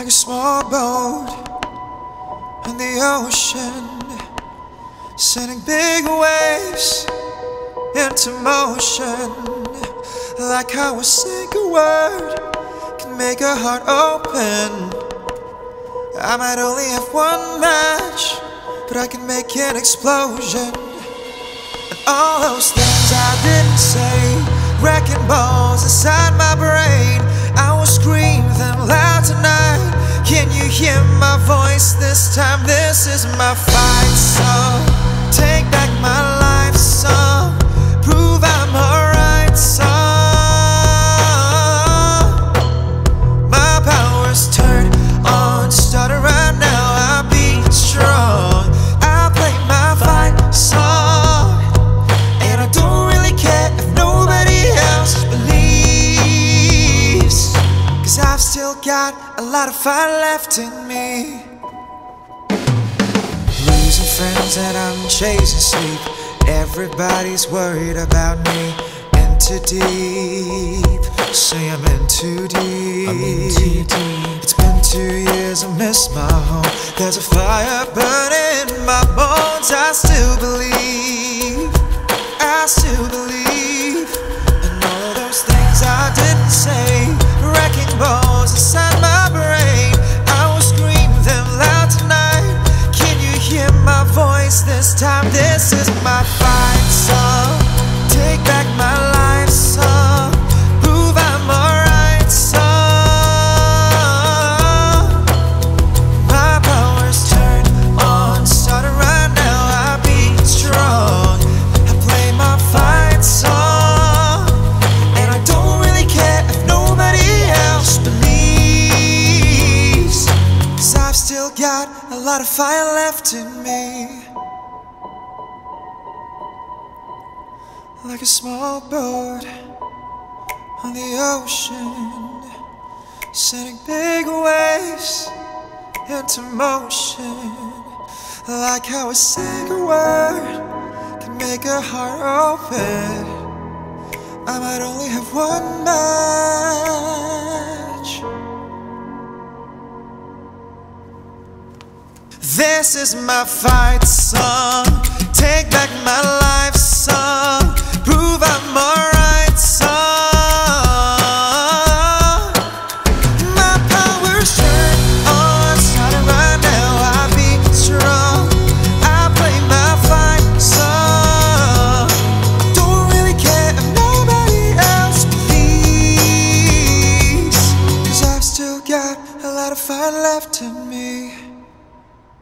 like a small boat in the ocean, sending big waves into motion. Like how a single word can make a heart open. I might only have one match, but I can make an explosion. And all those things I didn't say, wrecking balls inside my brain. Hear my voice this time? This is my fight song. Take back my got a lot of fire left in me. Losing friends and I'm chasing sleep. Everybody's worried about me. In too deep. Say I'm in too deep. I'm in too deep. It's been two years, I miss my home. There's a fire burning in my bones. I still believe. I still believe in all those things I didn't say. This time? This is my fight song. Take back my life song. Prove I'm alright song. My power's turned on. Starting right now, I be strong. I play my fight song. And I don't really care if nobody else believes. Cause I've still got a lot of fire left in me. Like a small boat on the ocean, sending big waves into motion. Like how a single word can make a heart open. I might only have one match. This is my fight song. Take back my life fire left in me.